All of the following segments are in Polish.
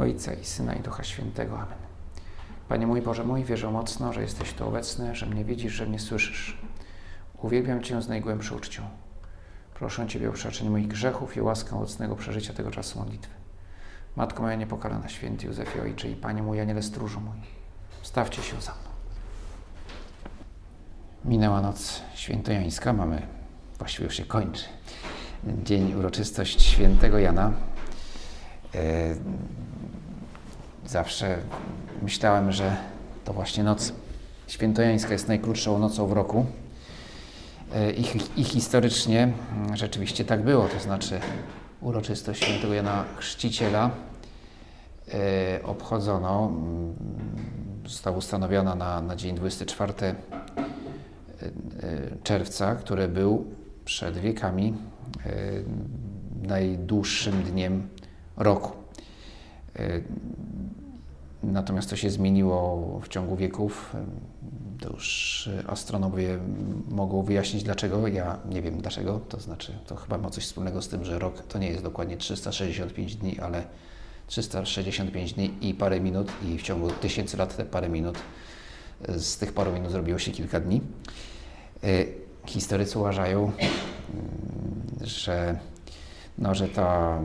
Ojca i Syna i Ducha Świętego. Amen. Panie mój Boże mój, wierzę mocno, że jesteś tu obecny, że mnie widzisz, że mnie słyszysz. Uwielbiam Cię z najgłębszą uczcią. Proszę Ciebie o przebaczenie moich grzechów i łaskę owocnego przeżycia tego czasu modlitwy. Matko moja niepokalana, święty Józefie Ojcze i Panie mój, Aniele stróżu mój, stawcie się za mną. Minęła noc świętojańska, mamy, właściwie już się kończy, dzień uroczystość świętego Jana. E, zawsze myślałem, że to właśnie noc świętojańska jest najkrótszą nocą w roku. E, I, I, historycznie rzeczywiście tak było, to znaczy uroczystość świętego Jana Chrzciciela e, obchodzono, została ustanowiona na, na dzień 24 czerwca, który był przed wiekami najdłuższym dniem roku. E, natomiast to się zmieniło w ciągu wieków. To już astronomowie mogą wyjaśnić dlaczego. Ja nie wiem dlaczego. To znaczy, to chyba ma coś wspólnego z tym, że rok to nie jest dokładnie 365 dni, ale 365 dni i parę minut, i w ciągu tysięcy lat te parę minut, z tych paru minut zrobiło się kilka dni. E, historycy uważają, mm, że no, że ta,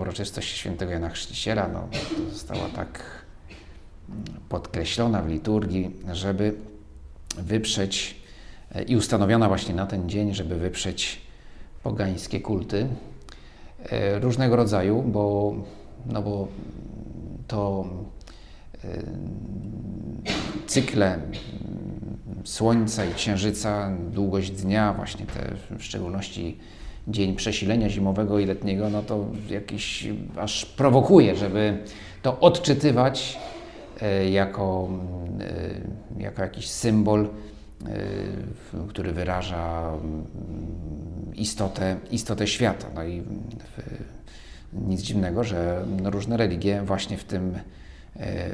uroczystość świętego Jana Chrzciciela no, została tak podkreślona w liturgii, żeby wyprzeć i ustanowiona właśnie na ten dzień, żeby wyprzeć pogańskie kulty e, różnego rodzaju, bo, no bo to e, cykle Słońca i Księżyca, długość dnia, właśnie te w szczególności dzień przesilenia zimowego i letniego, no to jakiś aż prowokuje, żeby to odczytywać e, jako, e, jako jakiś symbol, e, który wyraża mm, istotę, istotę świata. No i nic dziwnego, że różne religie właśnie w, tym,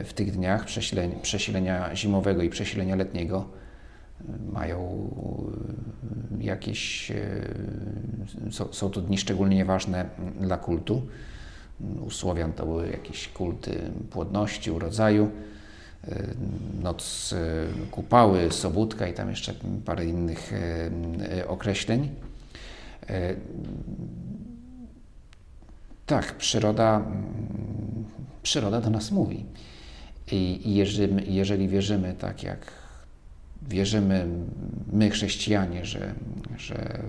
w tych dniach przesilenia, przesilenia zimowego i przesilenia letniego mają e, jakieś, e, są to dni szczególnie ważne dla kultu. U Słowian to były jakieś kulty płodności, urodzaju, e, noc kupały, sobótka i tam jeszcze parę innych określeń. Tak, przyroda, przyroda do nas mówi. I jeżeli, jeżeli wierzymy tak jak wierzymy my, chrześcijanie, że, że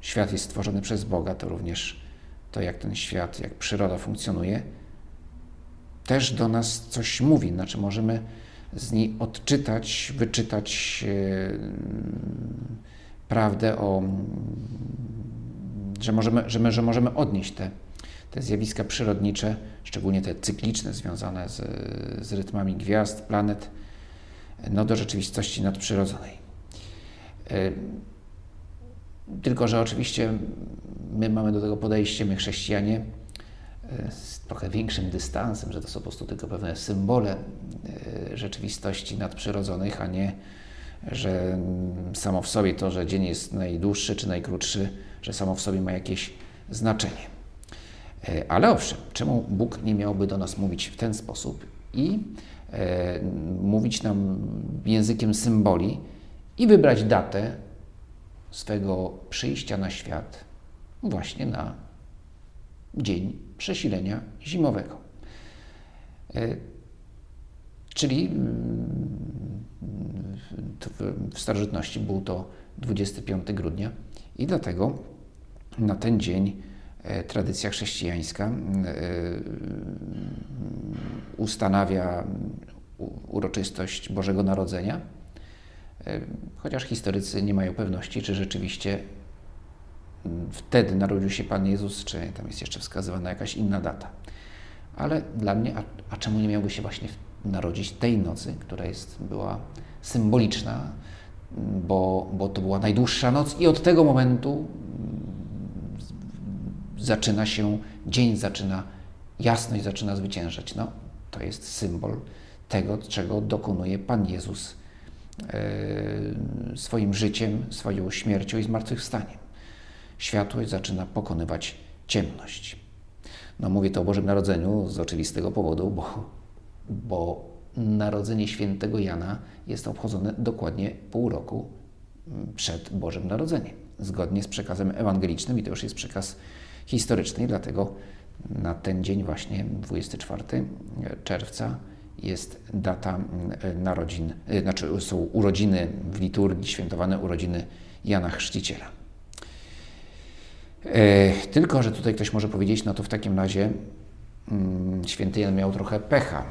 świat jest stworzony przez Boga, to również to, jak ten świat, jak przyroda funkcjonuje, też do nas coś mówi. Znaczy, możemy z niej odczytać, wyczytać yy, prawdę o, że możemy, że, my, że możemy odnieść te, te zjawiska przyrodnicze, szczególnie te cykliczne, związane z, z rytmami gwiazd, planet, no, do rzeczywistości nadprzyrodzonej. E, tylko, że oczywiście my mamy do tego podejście, my chrześcijanie, e, z trochę większym dystansem, że to są po prostu tylko pewne symbole e, rzeczywistości nadprzyrodzonych, a nie, że samo w sobie to, że dzień jest najdłuższy czy najkrótszy, że samo w sobie ma jakieś znaczenie. Ale owszem, czemu Bóg nie miałby do nas mówić w ten sposób i mówić nam językiem symboli i wybrać datę swego przyjścia na świat właśnie na dzień przesilenia zimowego. E, czyli mm, w starożytności był to 25 grudnia i dlatego na ten dzień E, tradycja chrześcijańska e, ustanawia uroczystość Bożego Narodzenia, e, chociaż historycy nie mają pewności, czy rzeczywiście wtedy narodził się Pan Jezus, czy tam jest jeszcze wskazywana jakaś inna data. Ale dla mnie, a, a czemu nie miałby się właśnie narodzić tej nocy, która jest, była symboliczna, bo, bo to była najdłuższa noc i od tego momentu zaczyna się, dzień zaczyna, jasność zaczyna zwyciężać. No, to jest symbol tego, czego dokonuje Pan Jezus e, swoim życiem, swoją śmiercią i zmartwychwstaniem. Światłość zaczyna pokonywać ciemność. No mówię to o Bożym Narodzeniu z oczywistego powodu, bo, bo Narodzenie Świętego Jana jest obchodzone dokładnie pół roku mm, przed Bożym Narodzeniem, zgodnie z przekazem ewangelicznym i to już jest przekaz historyczny, dlatego na ten dzień właśnie 24 czerwca jest data mm, narodzin, y, znaczy są urodziny w liturgii, świętowane urodziny Jana Chrzciciela. E, tylko, że tutaj ktoś może powiedzieć, no to w takim razie mm, święty Jan miał trochę pecha,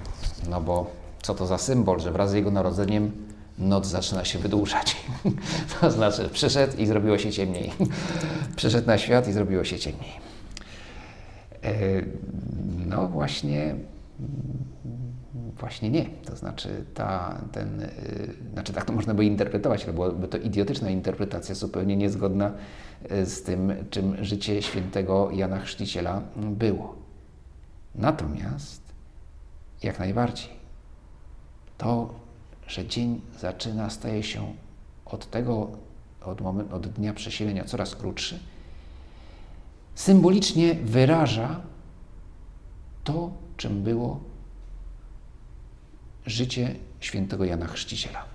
no bo co to za symbol, że wraz z jego narodzeniem noc zaczyna się wydłużać. to znaczy, przyszedł i zrobiło się ciemniej. przyszedł na świat i zrobiło się ciemniej. E, no właśnie, właśnie nie. To znaczy, ta, ten, e, znaczy tak to można by interpretować, ale byłaby to idiotyczna interpretacja, zupełnie niezgodna e, z tym, czym życie świętego Jana Chrzciciela było. Natomiast jak najbardziej to, że dzień zaczyna, staje się od tego, od, moment, od dnia przesilenia coraz krótszy, symbolicznie wyraża to, czym było życie świętego Jana Chrzciciela.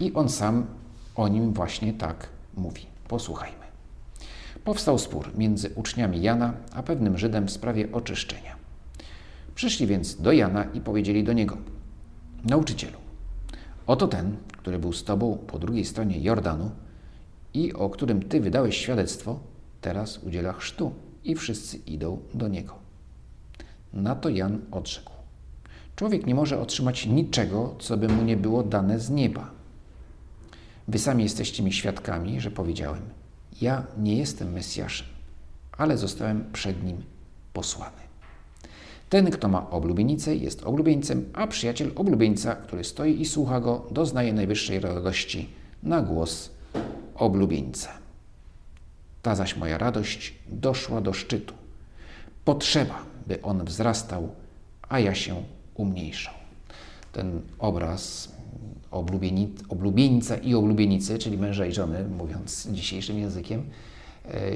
I on sam o nim właśnie tak mówi. Posłuchajmy. Powstał spór między uczniami Jana a pewnym Żydem w sprawie oczyszczenia. Przyszli więc do Jana i powiedzieli do niego: Nauczycielu, oto ten, który był z tobą po drugiej stronie Jordanu i o którym ty wydałeś świadectwo, teraz udziela chrztu i wszyscy idą do niego. Na to Jan odrzekł: Człowiek nie może otrzymać niczego, co by mu nie było dane z nieba. Wy sami jesteście mi świadkami, że powiedziałem: Ja nie jestem Mesjaszem, ale zostałem przed nim posłany. Ten, kto ma oblubienicę, jest oblubieńcem, a przyjaciel oblubieńca, który stoi i słucha go, doznaje najwyższej radości na głos oblubieńca. Ta zaś moja radość doszła do szczytu. Potrzeba, by on wzrastał, a ja się umniejszał. Ten obraz oblubieńca i oblubienicy, czyli męża i żony, mówiąc dzisiejszym językiem,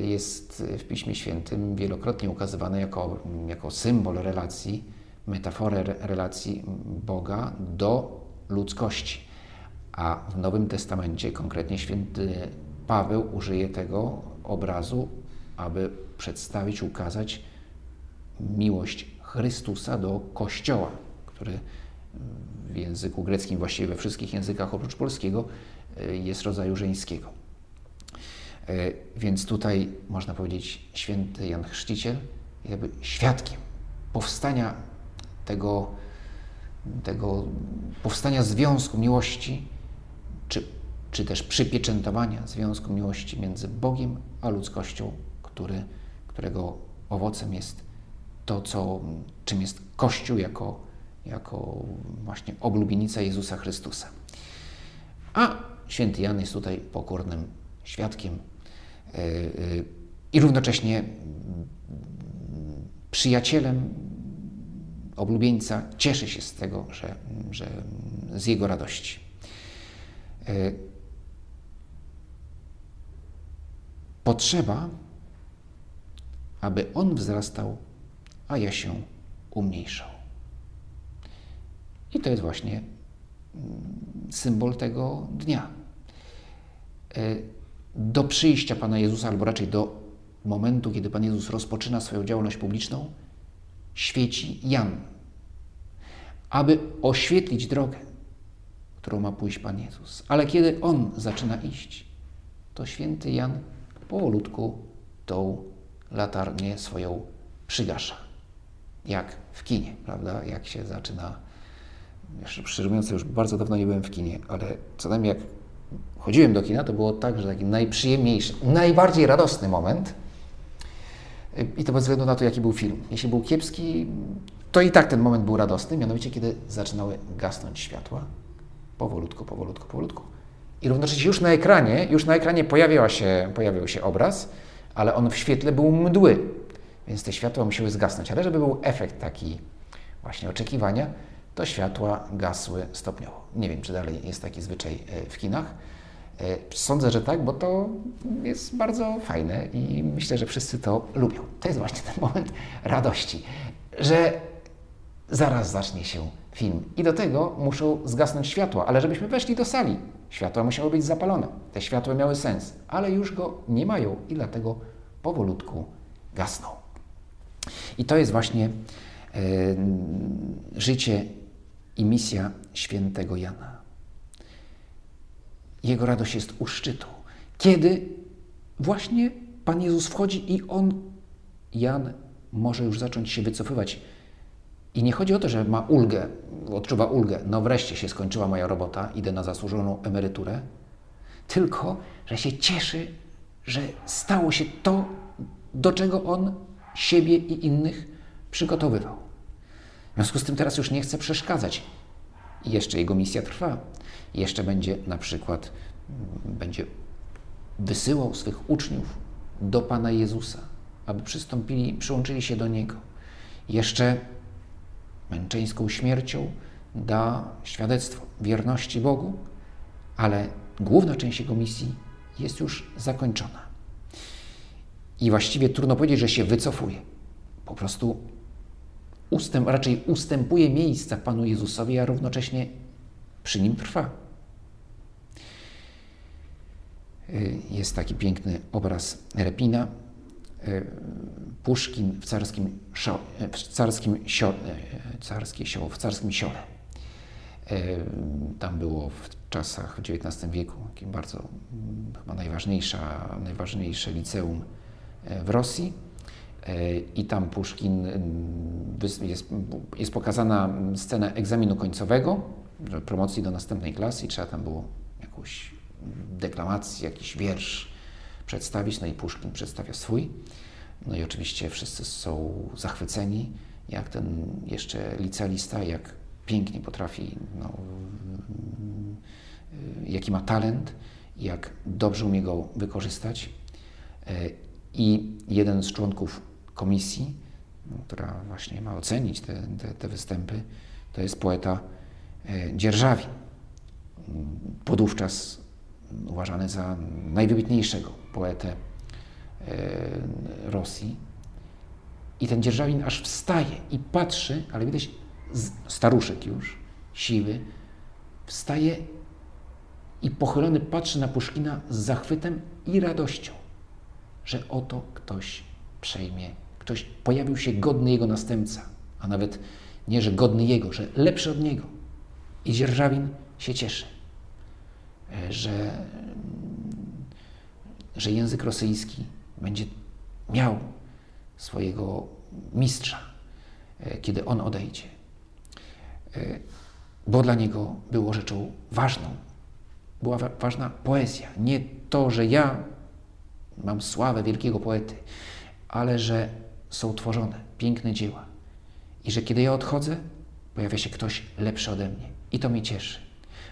jest w Piśmie Świętym wielokrotnie ukazywany jako, jako symbol relacji, metaforę relacji Boga do ludzkości. A w Nowym Testamencie, konkretnie święty Paweł użyje tego obrazu, aby przedstawić, ukazać miłość Chrystusa do Kościoła, który w języku greckim, właściwie we wszystkich językach oprócz polskiego, e, jest rodzaju żeńskiego. E, więc tutaj można powiedzieć, święty Jan Chrzciciel jakby świadkiem powstania tego, tego powstania związku miłości, czy, czy też przypieczętowania związku miłości między Bogiem a ludzkością, który, którego owocem jest to, co, czym jest Kościół jako, jako właśnie oblubienica Jezusa Chrystusa. A święty Jan jest tutaj pokornym świadkiem i równocześnie przyjacielem oblubieńca, cieszy się z tego, że, że z jego radości. Potrzeba, aby on wzrastał a ja się umniejszał. I to jest właśnie symbol tego dnia. Do przyjścia Pana Jezusa, albo raczej do momentu, kiedy Pan Jezus rozpoczyna swoją działalność publiczną, świeci Jan, aby oświetlić drogę, którą ma pójść Pan Jezus. Ale kiedy On zaczyna iść, to święty Jan powolutku tą latarnię swoją przygasza jak w kinie, prawda? Jak się zaczyna. Szczerze mówiąc, już bardzo dawno nie byłem w kinie, ale co najmniej jak chodziłem do kina, to było tak, że taki najprzyjemniejszy, najbardziej radosny moment. I to bez względu na to, jaki był film. Jeśli był kiepski, to i tak ten moment był radosny, mianowicie kiedy zaczynały gasnąć światła. Powolutku, powolutku, powolutku. I równocześnie już na ekranie, już na ekranie pojawiała się, pojawił się obraz, ale on w świetle był mdły więc te światła musiały zgasnąć. Ale żeby był efekt taki właśnie oczekiwania, to światła gasły stopniowo. Nie wiem, czy dalej jest taki zwyczaj e, w kinach. E, sądzę, że tak, bo to jest bardzo fajne i myślę, że wszyscy to lubią. To jest właśnie ten moment radości, że zaraz zacznie się film i do tego muszą zgasnąć światła, ale żebyśmy weszli do sali, światła musiały być zapalone. Te światła miały sens, ale już go nie mają i dlatego powolutku gasną. I to jest właśnie e, życie i misja świętego Jana. Jego radość jest u szczytu. Kiedy właśnie Pan Jezus wchodzi i on, Jan, może już zacząć się wycofywać. I nie chodzi o to, że ma ulgę, odczuwa ulgę, no wreszcie się skończyła moja robota, idę na zasłużoną emeryturę, tylko, że się cieszy, że stało się to, do czego on siebie i innych przygotowywał. W związku z tym teraz już nie chce przeszkadzać. I jeszcze jego misja trwa. Jeszcze będzie na przykład mm, będzie wysyłał swych uczniów do Pana Jezusa, aby przystąpili, przyłączyli się do Niego. Jeszcze męczeńską śmiercią da świadectwo wierności Bogu, ale główna część jego misji jest już zakończona. I właściwie trudno powiedzieć, że się wycofuje. Po prostu ustęp, raczej ustępuje miejsca Panu Jezusowi, a równocześnie przy nim trwa. Y, jest taki piękny obraz Repina. Y, Puszkin w carskim, w carskim, sio, y, carskie w carskim siole. Tam było w czasach XIX wieku bardzo mm, chyba najważniejsza, najważniejsze liceum w Rosji i tam Puszkin mm, jest, jest pokazana scena egzaminu końcowego, promocji do następnej klasy i trzeba tam było jakąś deklamację, jakiś wiersz przedstawić, no i Puszkin przedstawia swój. No i oczywiście wszyscy są zachwyceni, jak ten jeszcze licealista, jak pięknie potrafi, no, jaki ma talent, jak dobrze umie go wykorzystać. E, I jeden z członków komisji, która właśnie ma ocenić te, te, te występy, to jest poeta e, Dzierżawin, podówczas uważany za najwybitniejszego poetę e, Rosji. I ten Dzierżawin aż wstaje i patrzy, ale widać, staruszek już, siwy, wstaje i pochylony patrzy na Puszkina z zachwytem i radością, że oto ktoś przejmie ktoś pojawił się godny jego następca, a nawet nie, że godny jego, że lepszy od niego. I dzierżawin się cieszy, e, że, że język rosyjski będzie miał swojego mistrza, e, kiedy on odejdzie. E, bo dla niego było rzeczą ważną. Była ważna poezja. Nie to, że ja mam sławę wielkiego poety, ale że są tworzone, piękne dzieła. I że kiedy ja odchodzę, pojawia się ktoś lepszy ode mnie. I to mnie cieszy,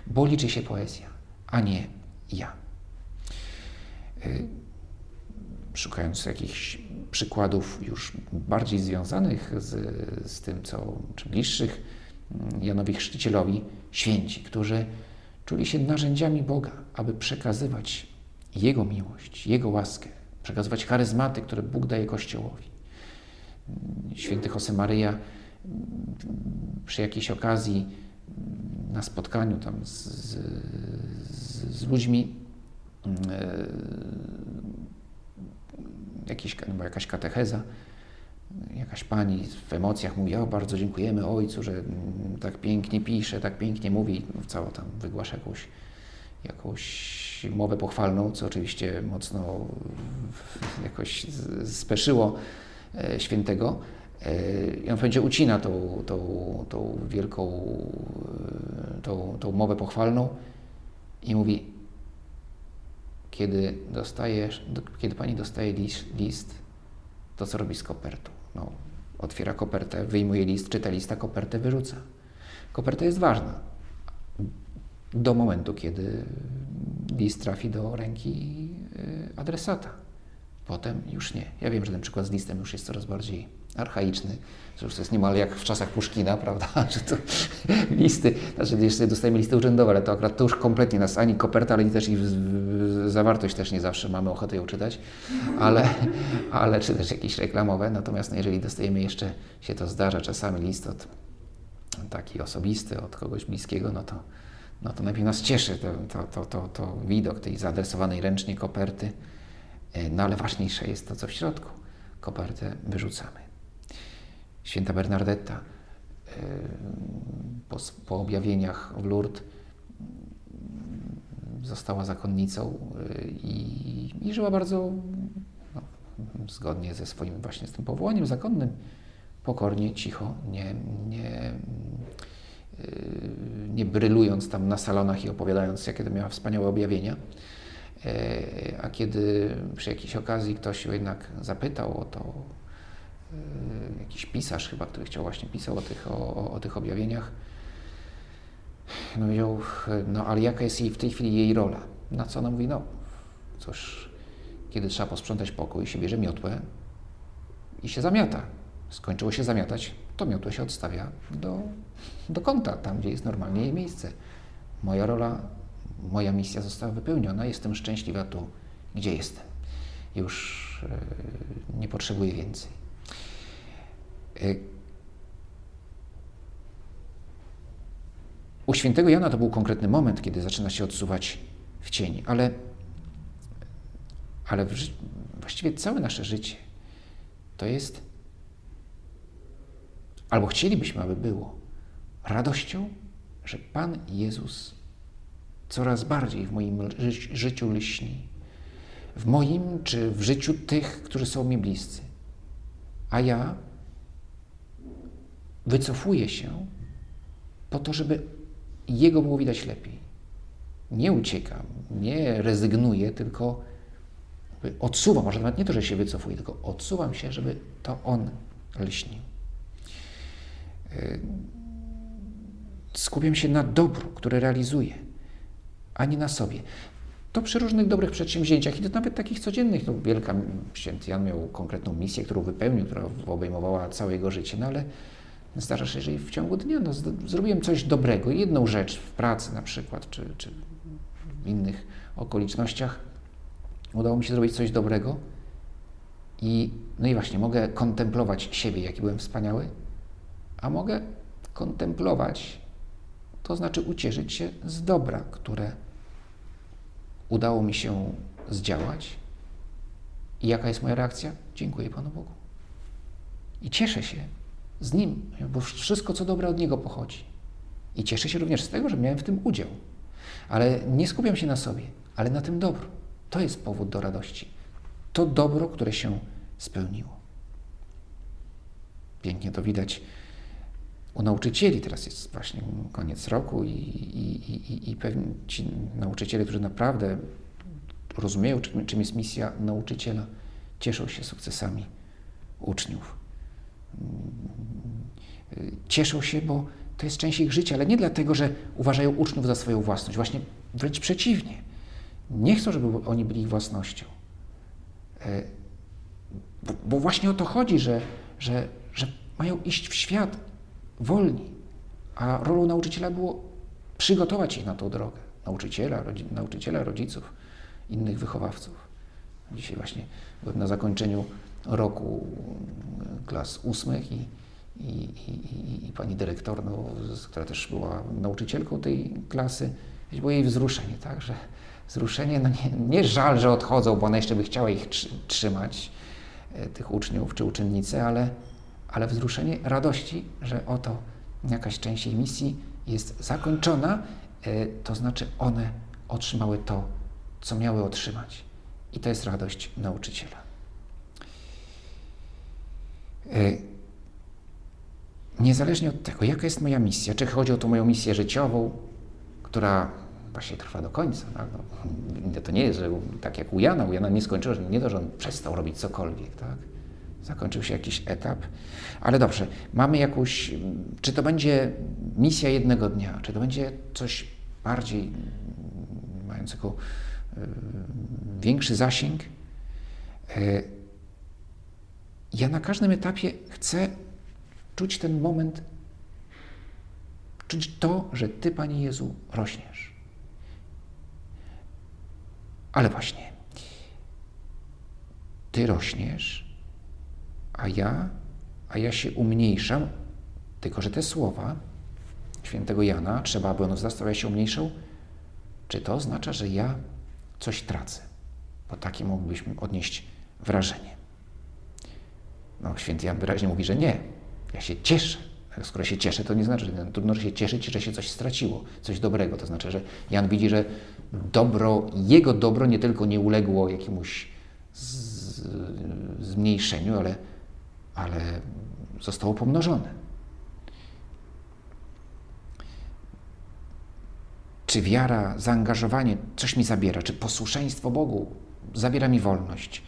bo liczy się poezja, a nie ja. Y, szukając jakichś przykładów już bardziej związanych z, z tym, co, czy bliższych mm, Janowi Chrzcicielowi, święci, którzy czuli się narzędziami Boga, aby przekazywać Jego miłość, Jego łaskę, przekazywać charyzmaty, które Bóg daje Kościołowi święty Josemaryja przy jakiejś okazji na spotkaniu tam z, z, z ludźmi e, jakiś, no jakaś katecheza, jakaś pani w emocjach mówi, o bardzo dziękujemy ojcu, że tak pięknie pisze, tak pięknie mówi, no, cało tam wygłasza jakąś, jakąś mowę pochwalną, co oczywiście mocno jakoś speszyło świętego. E, I on będzie ucina tą, tą, tą wielką, e, tą, tą mowę pochwalną i mówi, kiedy dostajesz, kiedy pani dostaje list, list to co robi z kopertą? No, otwiera kopertę, wyjmuje list, czyta lista, kopertę wyrzuca. Koperta jest ważna do momentu, kiedy list trafi do ręki adresata. Potem już nie. Ja wiem, że ten przykład z listem już jest coraz bardziej archaiczny, że już to jest niemal jak w czasach Puszkina, prawda, że to listy, znaczy jeszcze dostajemy listy urzędowe, ale to akurat to już kompletnie nas ani koperta, ale też i zawartość też nie zawsze mamy ochotę ją czytać, ale, ale czy też jakieś reklamowe, natomiast no, jeżeli dostajemy jeszcze, się to zdarza czasami list od taki osobisty, od kogoś bliskiego, no to, no to najpierw nas cieszy to, to, to, to, to widok tej zaadresowanej ręcznie koperty, no ale ważniejsze jest to, co w środku. Kopertę wyrzucamy. Święta Bernardetta e, po, po objawieniach w Lourdes została zakonnicą e, i, i żyła bardzo no, zgodnie ze swoim właśnie z tym powołaniem zakonnym, pokornie, cicho, nie, nie, nie brylując tam na salonach i opowiadając, jakie to miała wspaniałe objawienia. E, a kiedy przy jakiejś okazji ktoś jednak zapytał o to, y, jakiś pisarz chyba, który chciał właśnie pisał o tych, o, o tych objawieniach, no powiedział, no ale jaka jest jej w tej chwili jej rola? Na co ona mówi, no cóż, kiedy trzeba posprzątać pokój, się bierze miotłę i się zamiata. Skończyło się zamiatać, to miotło się odstawia do, do kąta, tam gdzie jest normalnie jej miejsce. Moja rola, moja misja została wypełniona, jestem szczęśliwa tu, gdzie jestem. Już yy, nie potrzebuję więcej. Yy. U świętego Jana to był konkretny moment, kiedy zaczyna się odsuwać w cień, ale, ale właściwie całe nasze życie to jest albo chcielibyśmy, aby było, radością, że Pan Jezus coraz bardziej w moim życiu lśni. W moim czy w życiu tych, którzy są mi bliscy. A ja wycofuję się po to, żeby Jego było widać lepiej. Nie uciekam, nie rezygnuję, tylko odsuwam, może nawet nie to, że się wycofuję, tylko odsuwam się, żeby to On lśnił. Y, skupiam się na dobru, które realizuję, a nie na sobie. To przy różnych dobrych przedsięwzięciach i to nawet takich codziennych. No, wielka święty Jan miał konkretną misję, którą wypełnił, która obejmowała całe jego życie, no ale zdarza się, że w ciągu dnia no, zrobiłem coś dobrego, jedną rzecz w pracy na przykład, czy, czy w innych okolicznościach, udało mi się zrobić coś dobrego i no i właśnie mogę kontemplować siebie, jaki byłem wspaniały, a mogę kontemplować, to znaczy ucieszyć się z dobra, które udało mi się zdziałać. I jaka jest moja reakcja? Dziękuję Panu Bogu. I cieszę się z Nim, bo wszystko, co dobre od Niego pochodzi. I cieszę się również z tego, że miałem w tym udział. Ale nie skupiam się na sobie, ale na tym dobru. To jest powód do radości. To dobro, które się spełniło. Pięknie to widać u nauczycieli, teraz jest właśnie koniec roku i, i, i, i pewni ci nauczyciele, którzy naprawdę rozumieją, czym, czym jest misja nauczyciela, cieszą się sukcesami uczniów. Cieszą się, bo to jest część ich życia, ale nie dlatego, że uważają uczniów za swoją własność. Właśnie wręcz przeciwnie. Nie chcą, żeby oni byli ich własnością. E, bo, bo właśnie o to chodzi, że, że, że mają iść w świat wolni. A rolą nauczyciela było przygotować ich na tą drogę. Nauczyciela, rodzi, nauczyciela rodziców, innych wychowawców. Dzisiaj właśnie byłem na zakończeniu roku klas ósmych i, i, i, i pani dyrektor, no, która też była nauczycielką tej klasy, było jej wzruszenie, tak, że wzruszenie, no nie, nie żal, że odchodzą, bo ona jeszcze by chciała ich trzymać, e, tych uczniów czy uczennice, ale ale wzruszenie radości, że oto jakaś część jej misji jest zakończona, e, to znaczy one otrzymały to, co miały otrzymać. I to jest radość nauczyciela. E, niezależnie od tego, jaka jest moja misja, czy chodzi o tą moją misję życiową, która właśnie trwa do końca. Tak? No, to nie jest, że tak jak u Jana, u Jana nie skończyło, że nie to, że on przestał robić cokolwiek. Tak? Zakończył się jakiś etap. Ale dobrze, mamy jakąś, czy to będzie misja jednego dnia, czy to będzie coś bardziej mającego większy zasięg. Y, ja na każdym etapie chcę czuć ten moment, czuć to, że Ty, Panie Jezu, rośniesz. Ale właśnie, Ty rośniesz, a ja, a ja się umniejszam, tylko że te słowa świętego Jana, trzeba, aby on wzrastał, ja się umniejszał, czy to oznacza, że ja coś tracę? Bo takie mógłbyśmy odnieść wrażenie. No, święty Jan wyraźnie mówi, że nie. Ja się cieszę. Skoro się cieszę, to nie znaczy, że trudno się cieszyć, że się coś straciło, coś dobrego. To znaczy, że Jan widzi, że dobro, jego dobro nie tylko nie uległo jakiemuś z, zmniejszeniu, ale, ale zostało pomnożone. Czy wiara, zaangażowanie coś mi zabiera? Czy posłuszeństwo Bogu zabiera mi wolność?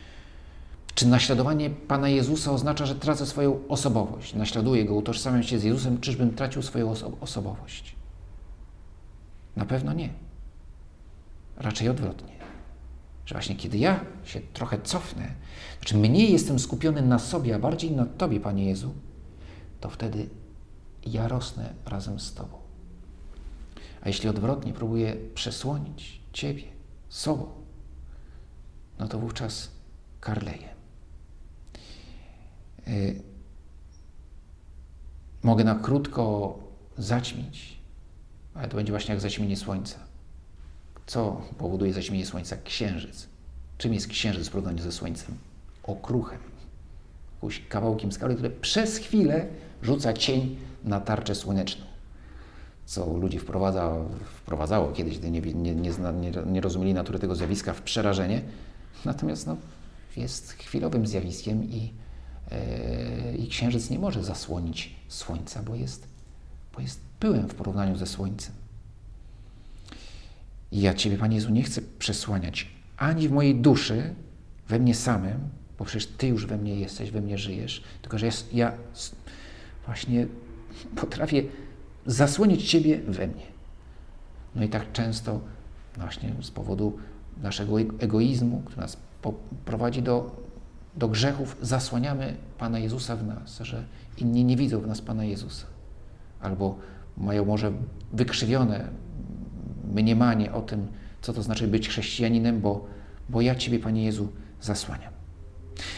Czy naśladowanie Pana Jezusa oznacza, że tracę swoją osobowość? Naśladuję Go, utożsamiam się z Jezusem, czyżbym tracił swoją oso osobowość? Na pewno nie. Raczej odwrotnie. Że właśnie kiedy ja się trochę cofnę, znaczy mniej jestem skupiony na sobie, a bardziej na Tobie, Panie Jezu, to wtedy ja rosnę razem z Tobą. A jeśli odwrotnie próbuję przesłonić Ciebie sobą, no to wówczas karleję. Yy, mogę na krótko zaćmić, ale to będzie właśnie jak zaćmienie słońca. Co powoduje zaćmienie słońca? Księżyc. Czym jest księżyc w porównaniu ze słońcem? Okruchem. Jakimś kawałkiem skały, które przez chwilę rzuca cień na tarczę słoneczną co ludzi wprowadza, wprowadzało kiedyś, gdy nie, nie, nie, nie, rozumieli natury tego zjawiska, w przerażenie. Natomiast no, jest chwilowym zjawiskiem i, yy, i księżyc nie może zasłonić słońca, bo jest, bo jest pyłem w porównaniu ze słońcem. Ja Ciebie, Panie Jezu, nie chcę przesłaniać ani w mojej duszy, we mnie samym, bo przecież Ty już we mnie jesteś, we mnie żyjesz, tylko że ja, ja właśnie potrafię zasłonić Ciebie we mnie. No i tak często właśnie z powodu naszego egoizmu, który nas prowadzi do, do grzechów, zasłaniamy Pana Jezusa w nas, że inni nie widzą w nas Pana Jezusa. Albo mają może wykrzywione mniemanie o tym, co to znaczy być chrześcijaninem, bo, bo ja Ciebie, Panie Jezu, zasłaniam.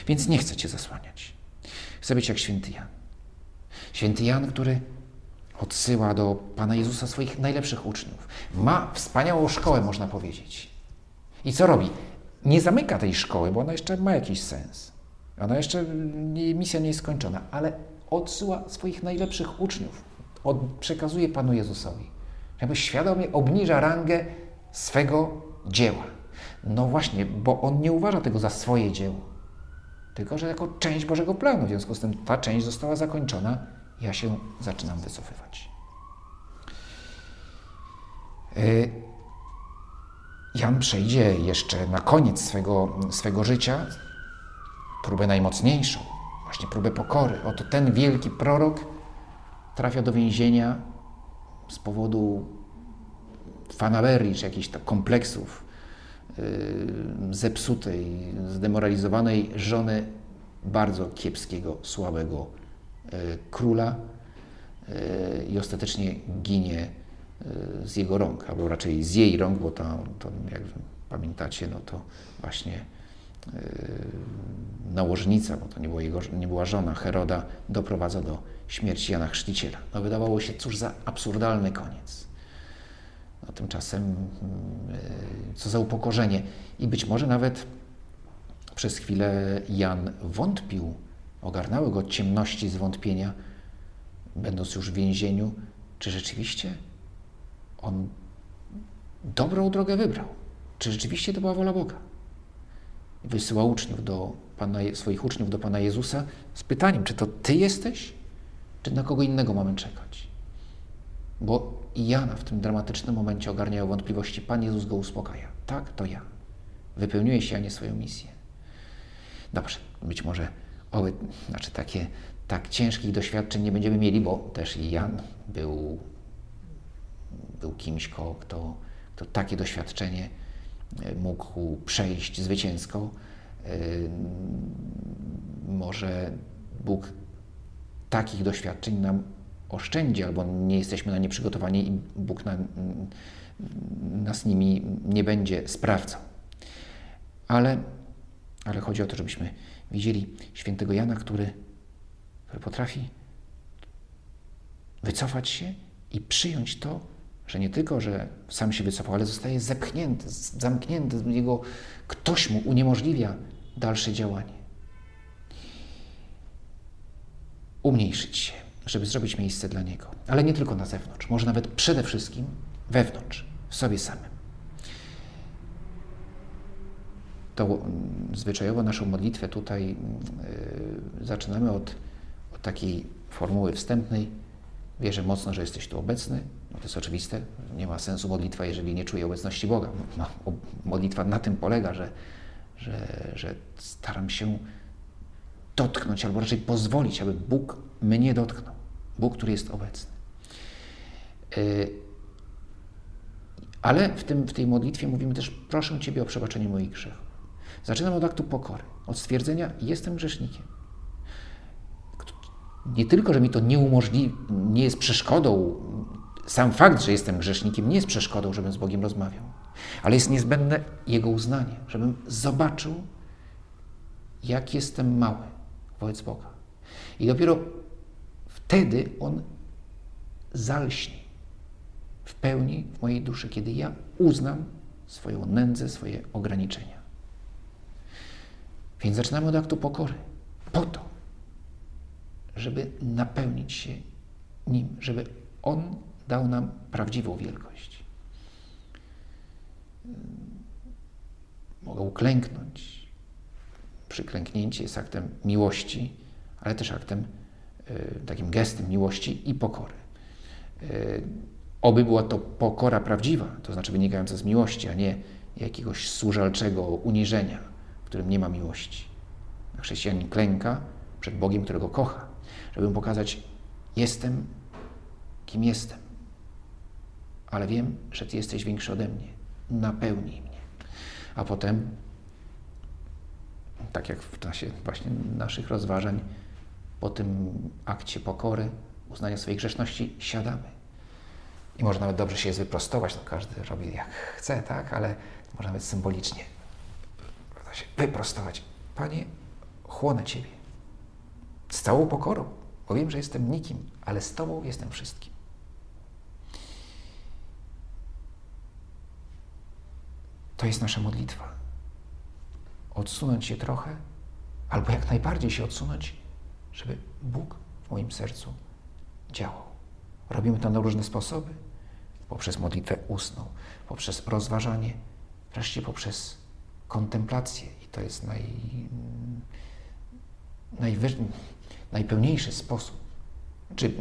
Więc nie chcę Cię zasłaniać. Chcę być jak święty Jan. Święty Jan, który odsyła do Pana Jezusa swoich najlepszych uczniów. Ma wspaniałą szkołę, można powiedzieć. I co robi? Nie zamyka tej szkoły, bo ona jeszcze ma jakiś sens. Ona jeszcze, misja nie jest skończona, ale odsyła swoich najlepszych uczniów. Od, przekazuje Panu Jezusowi. Jakby świadomie obniża rangę swego dzieła. No właśnie, bo on nie uważa tego za swoje dzieło, tylko że jako część Bożego planu. W związku z tym ta część została zakończona ja się zaczynam wycofywać. E, Jan przejdzie jeszcze na koniec swego, swego życia próbę najmocniejszą, właśnie próbę pokory. Oto ten wielki prorok trafia do więzienia z powodu fanaberii, czy jakichś tak kompleksów yy, zepsutej, zdemoralizowanej żony bardzo kiepskiego, słabego E, króla e, i ostatecznie ginie z jego rąk, albo raczej z jej rąk, bo to, to jak pamiętacie, no to właśnie nałożnica, bo to nie, było jego, nie była żona Heroda, doprowadza do śmierci Jana Chrzciciela. No wydawało się, cóż za absurdalny koniec. No tymczasem, co za upokorzenie. I być może nawet przez chwilę Jan wątpił ogarnały go ciemności zwątpienia, będąc już w więzieniu, czy rzeczywiście on dobrą drogę wybrał? Czy rzeczywiście to była wola Boga? Wysyła uczniów do Pana, swoich uczniów do Pana Jezusa z pytaniem, czy to Ty jesteś, czy na kogo innego mamy czekać? Bo Jana w tym dramatycznym momencie ogarniają wątpliwości. Pan Jezus go uspokaja. Tak, to ja. Wypełniuje się, a nie swoją misję. Dobrze, być może oby, znaczy takie, tak ciężkich doświadczeń nie będziemy mieli, bo też Jan był, był kimś, kto, kto, takie doświadczenie mógł przejść zwycięsko. Może Bóg takich doświadczeń nam oszczędzi, albo nie jesteśmy na nie przygotowani i Bóg na, nas nimi nie będzie sprawdzał. Ale, ale chodzi o to, żebyśmy widzieli świętego Jana, który, który potrafi wycofać się i przyjąć to, że nie tylko, że sam się wycofał, ale zostaje zepchnięty, zamknięty, jego ktoś mu uniemożliwia dalsze działanie. Umniejszyć się, żeby zrobić miejsce dla niego, ale nie tylko na zewnątrz, może nawet przede wszystkim wewnątrz, w sobie samym. To zwyczajowo naszą modlitwę tutaj yy, zaczynamy od, od takiej formuły wstępnej. Wierzę mocno, że jesteś tu obecny. No to jest oczywiste. Nie ma sensu modlitwa, jeżeli nie czuję obecności Boga. No, modlitwa na tym polega, że, że, że staram się dotknąć, albo raczej pozwolić, aby Bóg mnie dotknął. Bóg, który jest obecny. Yy, ale w, tym, w tej modlitwie mówimy też, proszę Ciebie o przebaczenie moich grzechów. Zaczynam od aktu pokory, od stwierdzenia, jestem grzesznikiem. Nie tylko, że mi to nie umożliwi, nie jest przeszkodą, sam fakt, że jestem grzesznikiem, nie jest przeszkodą, żebym z Bogiem rozmawiał, ale jest niezbędne Jego uznanie, żebym zobaczył, jak jestem mały wobec Boga. I dopiero wtedy On zalśnie w pełni w mojej duszy, kiedy ja uznam swoją nędzę, swoje ograniczenia. Więc zaczynamy od aktu pokory. Po to, żeby napełnić się Nim, żeby On dał nam prawdziwą wielkość. Mogę uklęknąć. Przyklęknięcie jest aktem miłości, ale też aktem, y, takim gestem miłości i pokory. Y, oby była to pokora prawdziwa, to znaczy wynikająca z miłości, a nie jakiegoś służalczego uniżenia, w którym nie ma miłości. Chrześcijanin klęka przed Bogiem, którego kocha, żeby pokazać, jestem kim jestem, ale wiem, że Ty jesteś większy ode mnie. Napełnij mnie. A potem, tak jak w czasie właśnie naszych rozważań, po tym akcie pokory, uznania swojej grzeszności, siadamy. I może nawet dobrze się jest wyprostować, no każdy robi jak chce, tak, ale można nawet symbolicznie się wyprostować. Panie, chłonę Ciebie z całą pokorą, bo wiem, że jestem nikim, ale z Tobą jestem wszystkim. To jest nasza modlitwa. Odsunąć się trochę, albo jak najbardziej się odsunąć, żeby Bóg w moim sercu działał. Robimy to na różne sposoby. Poprzez modlitwę ustną, poprzez rozważanie, wreszcie poprzez kontemplację. I to jest naj, najpełniejszy sposób. Czy,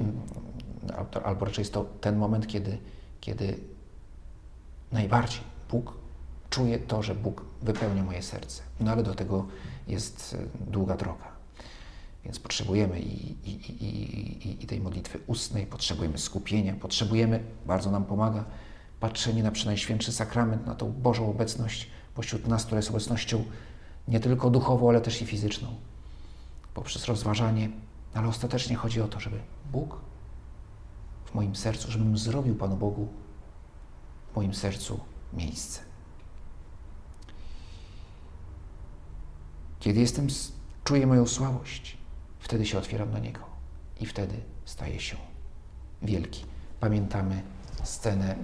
albo raczej jest to ten moment, kiedy, kiedy najbardziej Bóg czuje to, że Bóg wypełnia moje serce. No ale do tego jest e, długa droga. Więc potrzebujemy i, i, i, i, tej modlitwy ustnej, potrzebujemy skupienia, potrzebujemy, bardzo nam pomaga, patrzenie na przynajświętszy sakrament, na tą Bożą obecność pośród nas, która jest obecnością nie tylko duchową, ale też i fizyczną. Poprzez rozważanie, ale ostatecznie chodzi o to, żeby Bóg w moim sercu, żebym zrobił Panu Bogu w moim sercu miejsce. Kiedy jestem, czuję moją słabość, wtedy się otwieram na Niego i wtedy staje się wielki. Pamiętamy scenę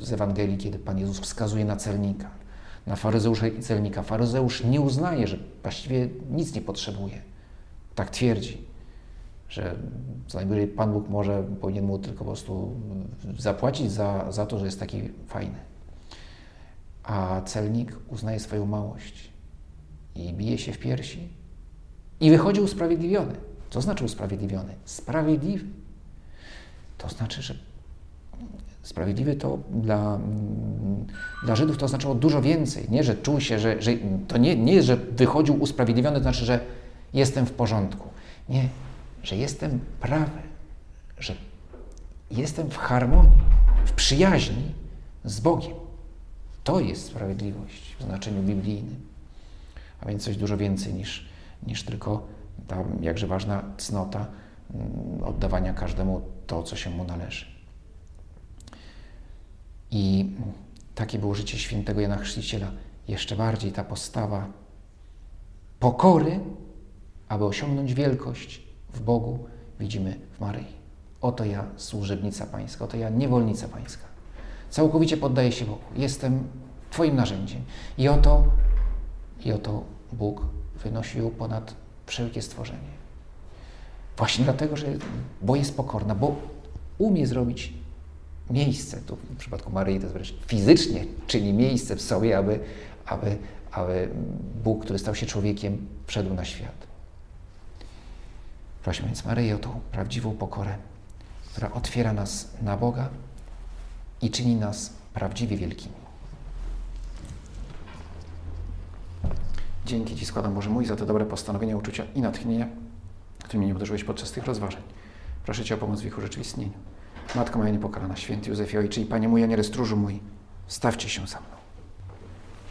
z Ewangelii, kiedy Pan Jezus wskazuje na celnika, na faryzeusza i celnika. Faryzeusz nie uznaje, że właściwie nic nie potrzebuje. Tak twierdzi, że co najwyżej Pan Bóg może powinien mu tylko po prostu zapłacić za, za to, że jest taki fajny. A celnik uznaje swoją małość i bije się w piersi i wychodzi usprawiedliwiony. Co znaczy usprawiedliwiony? Sprawiedliwy. To znaczy, że sprawiedliwy to dla, mm, dla Żydów to oznaczało dużo więcej. Nie, że czuł się, że, że to nie, nie jest, że wychodził usprawiedliwiony, to znaczy, że jestem w porządku. Nie, że jestem prawy, że jestem w harmonii, w przyjaźni z Bogiem. To jest sprawiedliwość w znaczeniu biblijnym. A więc coś dużo więcej niż, niż tylko ta jakże ważna cnota mm, oddawania każdemu to, co się mu należy. I takie było życie świętego Jana Chrzciciela. Jeszcze bardziej ta postawa pokory, aby osiągnąć wielkość w Bogu, widzimy w Maryi. Oto ja, służebnica Pańska, oto ja, niewolnica Pańska. Całkowicie poddaję się Bogu. Jestem Twoim narzędziem. I oto, i oto Bóg wynosił ponad wszelkie stworzenie. Właśnie dlatego, że, bo jest pokorna, bo umie zrobić miejsce, tu w przypadku Maryi to wręcz fizycznie czyni miejsce w sobie, aby, aby, aby Bóg, który stał się człowiekiem, wszedł na świat. Prośmy więc Maryję o tą prawdziwą pokorę, która otwiera nas na Boga i czyni nas prawdziwie wielkimi. Dzięki Ci składam, Boże mój, za te dobre postanowienia, uczucia i natchnienia, którymi mnie obdarzyłeś podczas tych rozważań. Proszę Cię o pomoc w ich urzeczywistnieniu. Matko moja niepokalana, święty Józefie Ojczy i Panie mój, Aniele stróżu mój, stawcie się za mną.